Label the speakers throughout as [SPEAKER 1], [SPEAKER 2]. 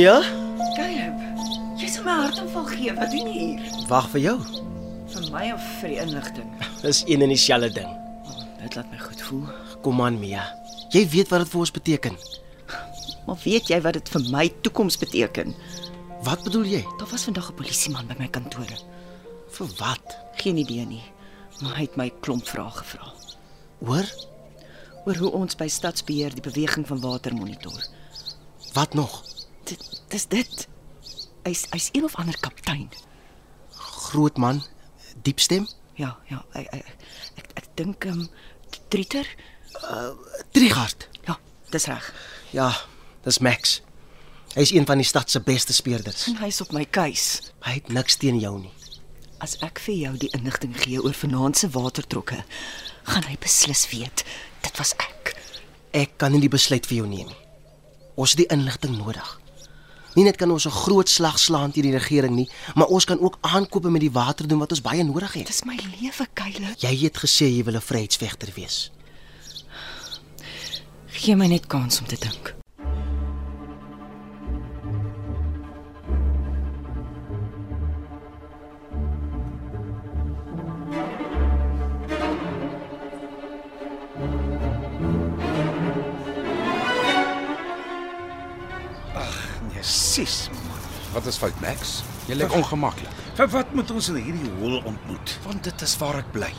[SPEAKER 1] Mia.
[SPEAKER 2] Caleb, jy sal my hartaanval gee. Wat doen jy hier?
[SPEAKER 1] Wag vir jou.
[SPEAKER 2] Vir my of vir die inligting?
[SPEAKER 1] Dis een en dieselfde ding.
[SPEAKER 2] Oh, dit laat my goed voel.
[SPEAKER 1] Kom aan Mia. Jy weet wat dit vir ons beteken.
[SPEAKER 2] Maar weet jy wat dit vir my toekoms beteken?
[SPEAKER 1] Wat bedoel jy?
[SPEAKER 2] Daar was vandag 'n polisieman by my kantoor.
[SPEAKER 1] Vir wat?
[SPEAKER 2] Geen idee nie, maar hy het my klomp vrae gevra
[SPEAKER 1] Hoor?
[SPEAKER 2] oor hoe ons by stadsbeheer die beweging van water monitor.
[SPEAKER 1] Wat nog?
[SPEAKER 2] Dit dis dit. Hy's hy's een of ander kaptein.
[SPEAKER 1] Groot man, diep stem,
[SPEAKER 2] Ja, ja, ek ek ek, ek dink ehm um, Trieter?
[SPEAKER 1] Trigard.
[SPEAKER 2] Ja, dis reg.
[SPEAKER 1] Ja, dis Max. Hy's een van die stad se beste speurders.
[SPEAKER 2] En hy's op my keus.
[SPEAKER 1] Hy het niks teen jou nie.
[SPEAKER 2] As ek vir jou die inligting gee oor vanaand se watertrokke, gaan hy beslis weet dit was ek.
[SPEAKER 1] Ek kan nie die besluit vir jou neem nie. Ons het die inligting nodig. Nie net kan ons 'n groot slag slaan teen die regering nie, maar ons kan ook aankope met die water doen wat ons baie nodig het.
[SPEAKER 2] Dis my lewe, Kyle.
[SPEAKER 1] Jy het gesê jy wil 'n vryheidsvegter wees.
[SPEAKER 2] Gee my net kans om te dink.
[SPEAKER 3] Nee, sis man.
[SPEAKER 4] Wat is fout, Max? Jy lyk ongemaklik.
[SPEAKER 3] Vir wat moet ons in hierdie hol ontmoet?
[SPEAKER 4] Want dit is waar ek bly.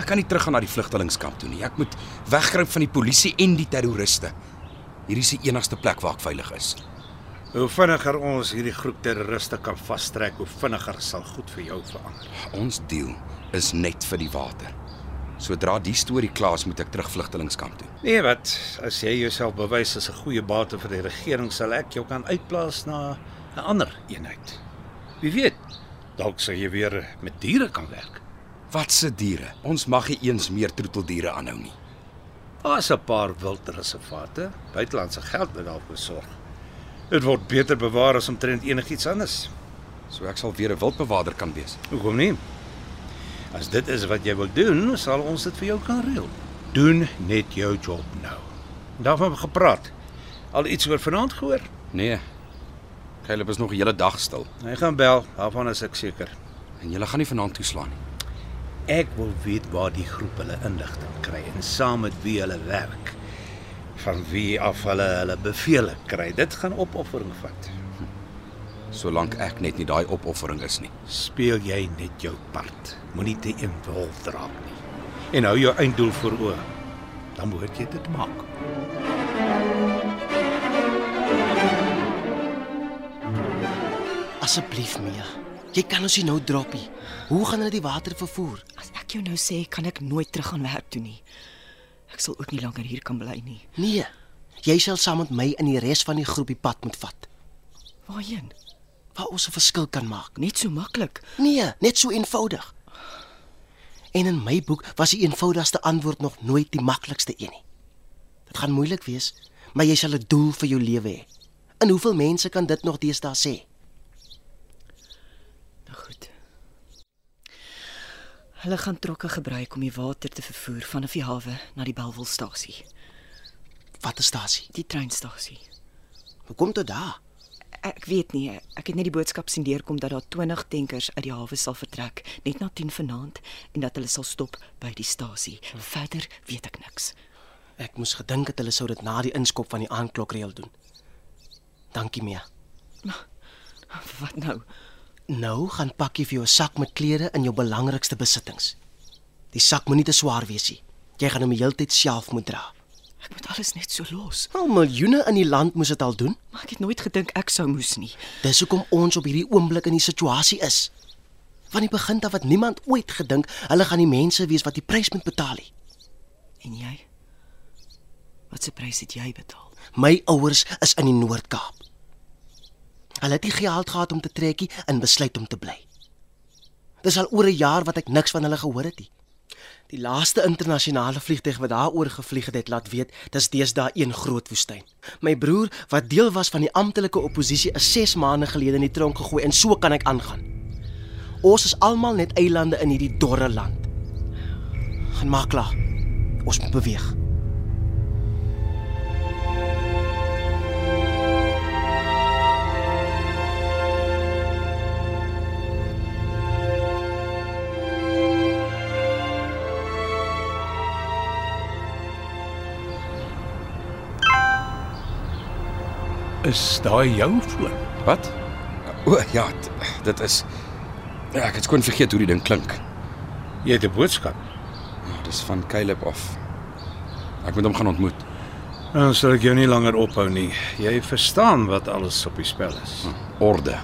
[SPEAKER 4] Ek kan nie teruggaan na die vlugtelingkamp toe nie. Ek moet wegkruip van die polisie en die terroriste. Hierdie is die enigste plek waar ek veilig is.
[SPEAKER 3] Hoe vinniger ons hierdie groep terroriste kan vastrek, hoe vinniger sal goed vir jou verander.
[SPEAKER 4] Ons deal is net vir die water. Sodra die storie klaar is, moet ek terug vlugtelingkamp toe.
[SPEAKER 3] Nee, wat as jy jouself bewys as 'n goeie bate vir die regering, sal ek jou kan uitplaas na 'n ander eenheid. Wie weet, dalk sal jy weer met diere kan werk.
[SPEAKER 4] Wat se diere? Ons mag nie eens meer troeteldiere aanhou nie.
[SPEAKER 3] Daar's 'n paar wildreservate, buitelandse geld wat daarvoor sorg. Dit word beter bewaar as omtrent enigiets anders.
[SPEAKER 4] So ek sal weer 'n wildbewaarder kan wees.
[SPEAKER 3] Hoekom nie? As dit is wat jy wil doen, sal ons dit vir jou kan reël. Doen net jou job nou. Daarvan gepraat. Al iets oor vanaand gehoor?
[SPEAKER 4] Nee. Caleb is nog 'n hele dag stil
[SPEAKER 3] Hy gaan bel, daarvan is ek seker.
[SPEAKER 4] en jy gaan nie vanaand toeslaan nie.
[SPEAKER 3] Ek wil weet waar die groep hulle inligting kry en saam met wie hulle werk. Van wie af hulle hulle bevele kry. Dit gaan opoffering vat.
[SPEAKER 4] Solank ek net nie daai opoffering is nie.
[SPEAKER 3] Speel jy net jou part. Moenie te involved raak nie. En hou jou einddoel voor oë. Dan behoort jy dit maak.
[SPEAKER 1] Asseblief Mia. Jy kan ons nie nou drop nie. Hoe gaan hulle die water vervoer?
[SPEAKER 2] As ek jou nou sê, kan ek nooit terug aan werk toe nie. Ek sal ook nie langer hier kan bly nie.
[SPEAKER 1] Nee. Jy sal saam met my in die res van die groep die pad moet vat
[SPEAKER 2] Waarheen?
[SPEAKER 1] Waar ons 'n verskil kan maak.
[SPEAKER 2] Net so maklik.
[SPEAKER 1] Nee, net so eenvoudig. En in my boek was die eenvoudigste antwoord nog nooit die maklikste een nie. Dit gaan moeilik wees, maar jy sal 'n doel vir jou lewe hê. En hoeveel mense kan dit nog deesdae sê?
[SPEAKER 2] Nou goed. Hulle gaan trokke gebruik om die water te vervoer vanaf die hawe na die Belwelstasie,
[SPEAKER 1] Wat 'n stasie.
[SPEAKER 2] die treinstasie.
[SPEAKER 1] Hoe kom dit daar?
[SPEAKER 2] Ek weet nie, ek het net die boodskap sien deurkom dat daar 20 tankers uit die hawe sal vertrek net na 10 vanaand en dat hulle sal stop by die stasie. Verder weet ek niks.
[SPEAKER 1] Ek moes gedink het hulle sou dit na die inskop van die aanklokreël doen. Dankie Mia.
[SPEAKER 2] Wat nou?
[SPEAKER 1] Nou gaan pak jy vir jou 'n sak met klere en jou belangrikste besittings. Die sak moenie te swaar wees nie. Jy gaan hom die hele tyd self moet dra.
[SPEAKER 2] Ek moet alles net so los.
[SPEAKER 1] Al miljoene in die land moes dit al doen.
[SPEAKER 2] Maar ek het nooit gedink ek sou moes nie.
[SPEAKER 1] Dis hoekom ons op hierdie oomblik in die situasie is. Van die begin af het niemand ooit gedink hulle gaan die mense wees wat die prys moet betaal nie.
[SPEAKER 2] En jy? Wat se prys het jy betaal?
[SPEAKER 1] My ouers is in die Noord-Kaap. Hulle het nie geld gehad om te trekkie en besluit om te bly. Dis al oor 'n jaar wat ek niks van hulle gehoor het nie. Die laaste internasionale vliegtyg wat daar oor gevlieg het, het laat weet dis deesdae een groot woestyn. My broer, wat deel was van die amptelike oppositie, is 6 maande gelede in die tronk gegooi en so kan ek aangaan. Ons is almal net eilande in hierdie dorre land. Gaan maak klaar. Ons moet beweeg.
[SPEAKER 3] Is daai jou foon?
[SPEAKER 4] Wat? O ja, d- dit is Ja, ek het skoon vergeet hoe die ding klink.
[SPEAKER 3] Jy het 'n boodskap.
[SPEAKER 4] Ja, dis van Caleb af. Ek moet hom gaan ontmoet.
[SPEAKER 3] Dan sal ek jou nie langer ophou nie. Jy verstaan wat alles op die spel is.
[SPEAKER 4] Orde.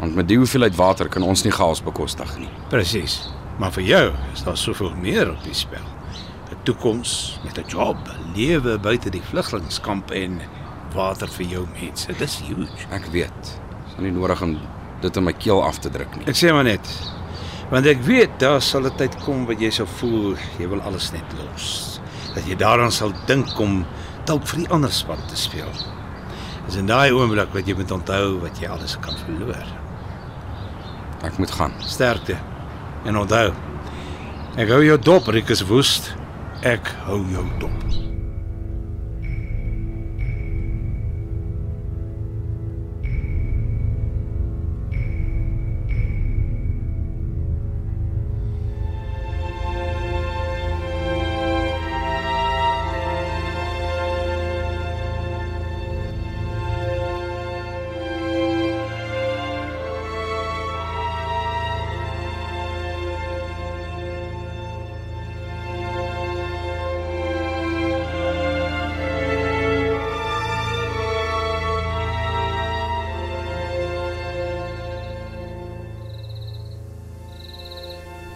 [SPEAKER 4] Want met die hoeveelheid water kan ons nie chaos bekostig nie.
[SPEAKER 3] Presies. Maar vir jou is daar soveel meer op die spel. 'n Toekoms met 'n job, 'n lewe buite die vlugtelingkamp en water vir jou mense. Dis huge.
[SPEAKER 4] Ek weet. Is nie nodig om dit in my keel af te druk nie.
[SPEAKER 3] Ek sê maar net want ek weet daar sal 'n tyd kom wat jy sal voel jy wil alles net los. Dat jy daaraan sal dink om dalk vir die ander span te speel. Dis in daai oomblik wat jy moet onthou wat jy alles kan verloor.
[SPEAKER 4] Ek moet gaan.
[SPEAKER 3] Sterkte. En onthou, ek hou jou dop, Rikus Woest. Ek hou jou dop.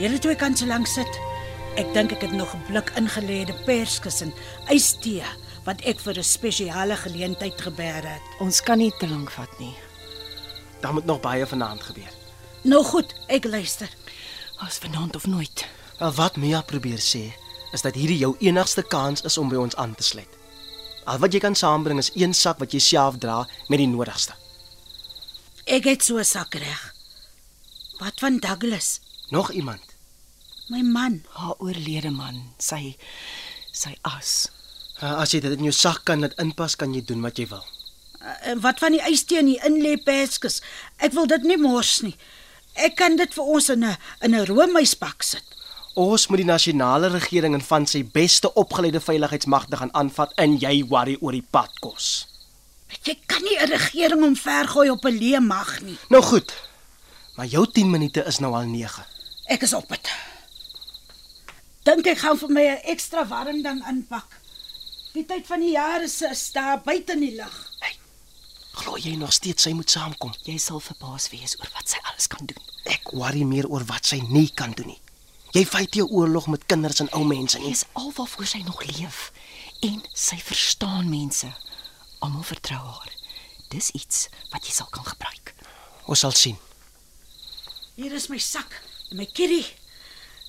[SPEAKER 5] Julle twee kan so lank sit. Ek dink ek het nog 'n blik ingelêde perskus en ystee wat ek vir 'n spesiale geleentheid gebeer het.
[SPEAKER 2] Ons kan nie te lank vat nie.
[SPEAKER 1] Daar moet nog baie vanaand gebeur.
[SPEAKER 5] Nou goed, ek luister.
[SPEAKER 2] Ons vanaand of nooit.
[SPEAKER 1] Wel wat Mia probeer sê, is dat hierdie jou enigste kans is om by ons aan te sluit. Al wat jy kan saambring is een sak wat jy self dra met die nodigste.
[SPEAKER 5] Ek het so 'n sak reg. Wat van Douglas?
[SPEAKER 1] Nog iemand?
[SPEAKER 5] My man.
[SPEAKER 2] Haar oorlede man, sy sy as.
[SPEAKER 1] Uh, As jy dit in jou sak kan laat inpas, kan jy doen wat jy wil.
[SPEAKER 5] En wat van die ystee in die inlê perskus? Ek wil dit nie mors nie. Ek kan dit vir ons in 'n in 'n roomysbak sit.
[SPEAKER 1] Ons moet die nasionale regering en van sy beste opgeleide veiligheidsmagte gaan aanvat en jy worry oor die padkos.
[SPEAKER 5] Jy kan nie 'n regering omvergooi op 'n leë mag nie.
[SPEAKER 1] Nou goed. Maar jou 10 minute is nou al 9.
[SPEAKER 5] Ek is op dit. Dink ek gaan vir my 'n ekstra warm ding aanpak. Die tyd van die jaar is is daar buite in die lug.
[SPEAKER 1] Glo jy nog steeds sy moet saamkom?
[SPEAKER 2] Jy sal verbaas wees oor wat sy alles kan doen.
[SPEAKER 1] Ek worry meer oor wat sy nie kan doen nie. Jy fight jou oorlog met kinders en ou mense nie.
[SPEAKER 2] is alwaarvoor sy nog leef en sy verstaan mense. Almal vertrou haar. Dis iets wat jy sal kan gebruik.
[SPEAKER 1] Ons sal sien.
[SPEAKER 5] Hier is my sak en my kierie.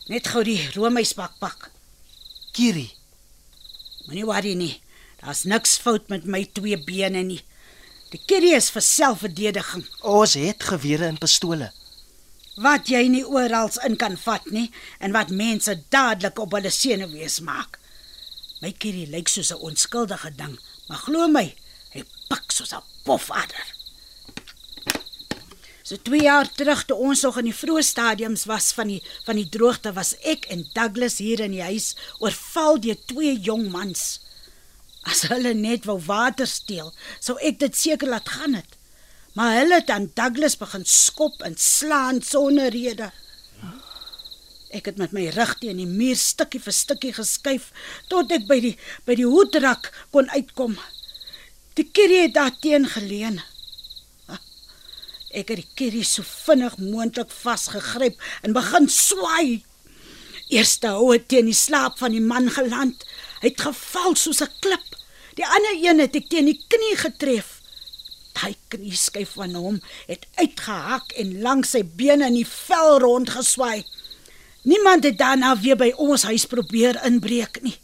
[SPEAKER 5] Net gou die roomysbak pak.
[SPEAKER 1] Kiri,
[SPEAKER 5] Moenie worry nie. Daar's niks fout met my twee bene nie. Die kierie is vir selfverdediging.
[SPEAKER 1] ons het gewere en pistole.
[SPEAKER 5] wat jy nie oral in kan vat nie en wat mense dadelik op hulle senuwees maak. My kierie lyk soos 'n onskuldige ding, maar glo my, hy pik soos 'n pofadder. So 2 jaar terug toe ons nog in die vroeë stadiums was van die van die droogte was ek en Douglas hier in die huis oorval deur twee jong mans. As hulle net wou water steel, sou ek dit seker laat gaan het. Maar hulle het aan Douglas begin skop en slaan sonder rede. Ek het met my rug teen die muur stukkie vir stukkie geskuif tot ek by die by die hoedrak kon uitkom. Die kerry het daar teen geleun. Ek het die kerry so vinnig moontlik vasgegryp en begin swaai. Eerste hou het teen die slaap van die man geland. Hy het geval soos 'n klip. Die ander een het ek teen die knie getref. Daai knieskyf van hom het uitgehak en langs sy bene in die vel rondgeswaai. Niemand het daarna weer by ons huis probeer inbreek nie.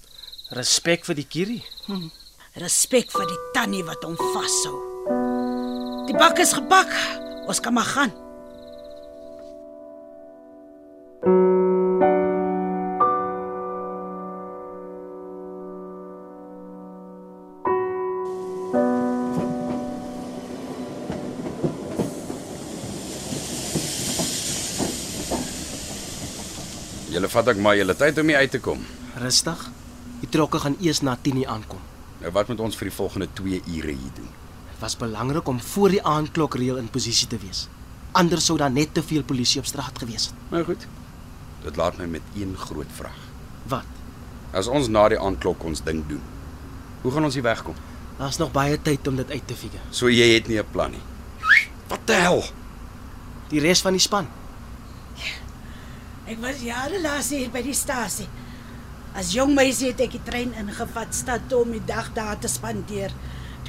[SPEAKER 1] Respek vir die kierie.
[SPEAKER 5] Respek vir die tannie wat hom vashou. Die bak is gebak. Ons kan maar gaan.
[SPEAKER 4] Julle vat ek maar julle tyd om hier uit te kom.
[SPEAKER 1] Rustig. Die trokke gaan eers na 10:00 aankom.
[SPEAKER 4] Nou wat moet ons vir die volgende 2 ure hier doen?
[SPEAKER 1] Was belangrik om voor die aandklokreël in posisie te wees. Anders sou daar net te veel polisie op straat gewees het.
[SPEAKER 4] Nou goed. Dit laat my met een groot vraag.
[SPEAKER 1] Wat?
[SPEAKER 4] As ons na die aandklok ons ding doen, hoe gaan ons hier wegkom?
[SPEAKER 1] Daar's nog baie tyd om dit uit te figure.
[SPEAKER 4] So jy het nie 'n plan nie. Wat die hel?
[SPEAKER 1] Die res van die span.
[SPEAKER 5] Ek was jare laas hier by die stasie. As jong meisie het ek die trein ingevat stad toe om die dag daar te spandeer.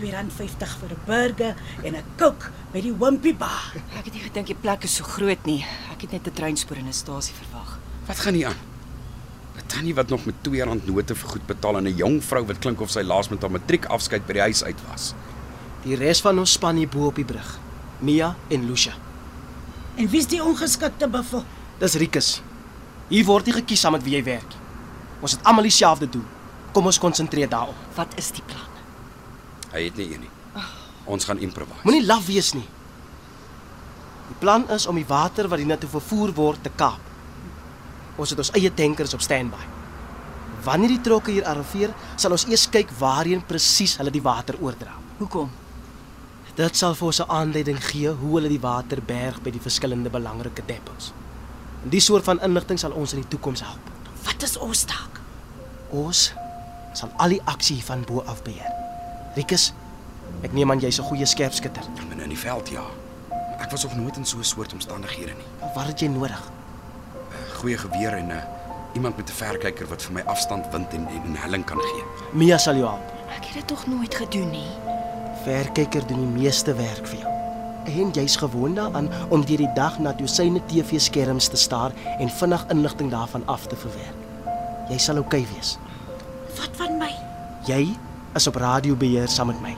[SPEAKER 5] R2.50 vir 'n burger en 'n Coke by die Wimpy Bar.
[SPEAKER 2] Ek het nie gedink die plek is so groot nie. Ek het net 'n treinspoor en 'n stasie verwag.
[SPEAKER 4] Wat gaan hier aan? 'n Tannie wat nog met R2 note vir goed betaal en 'n jong vrou wat klink of sy laas met haar matriek afskeid by die huis uit was.
[SPEAKER 1] Die res van ons span hier bo op die brug. Mia en Lucia.
[SPEAKER 5] En wie's die ongeskikte buffel?
[SPEAKER 1] Dis Rikus. Hier word nie gekies saam met wie jy werk. nie. Ons het almal dieselfde doel. Kom ons konsentreer daarop.
[SPEAKER 2] Wat is die plan?
[SPEAKER 4] Hy het nie een nie. Ons gaan improvise.
[SPEAKER 1] Moenie laf wees nie. Die plan is om die water wat hiernatoe vervoer word te kaap. Ons het ons eie tankers op standby. Wanneer die trokke hier arriveer, sal ons eers kyk waarheen presies hulle die water oordra.
[SPEAKER 2] Hoekom?
[SPEAKER 1] Dit sal vir ons 'n aanleiding gee hoe hulle die water berg by die verskillende belangrike depots. En die soort van inligting sal ons in die toekoms help.
[SPEAKER 5] Wat is ons taak?
[SPEAKER 1] Ons sal al die aksie van bo af beheer. Rikus, ek neem aan jy's 'n goeie skerpskutter.
[SPEAKER 4] binne in die veld ja. Maar ek was nog nooit in so 'n soort omstandighede nie.
[SPEAKER 1] Wat het jy nodig?
[SPEAKER 4] 'n Goeie geweer en 'n uh, iemand met 'n verkyker wat vir my afstand, wind en en helling kan gee.
[SPEAKER 1] Mia sal jou help.
[SPEAKER 2] Ek het dit tog nooit gedoen nie.
[SPEAKER 1] Verkyker doen die meeste werk vir jou. En jy's gewoond daaraan om deur die dag na dosyne TV-skerms te staar en vinnig inligting daarvan af te verwerk. Jy sal oukei okay wees.
[SPEAKER 5] Wat van my?
[SPEAKER 1] Jy is op radiobeheer saam met my.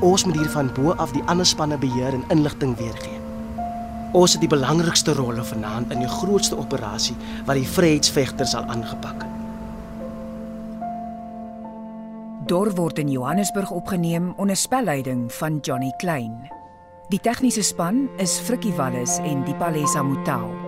[SPEAKER 1] Ons moet hier van bo af die ander spanne beheer en inligting weergee. Ons het die belangrikste rolle vanaand in die grootste operasie wat die vryheidsvegters sal aangepak het.
[SPEAKER 6] Dor word in Johannesburg opgeneem onder spelleiding van Johnny Klein. Die tegniese span is Frikkie Wallis en Dipalesa Motelo.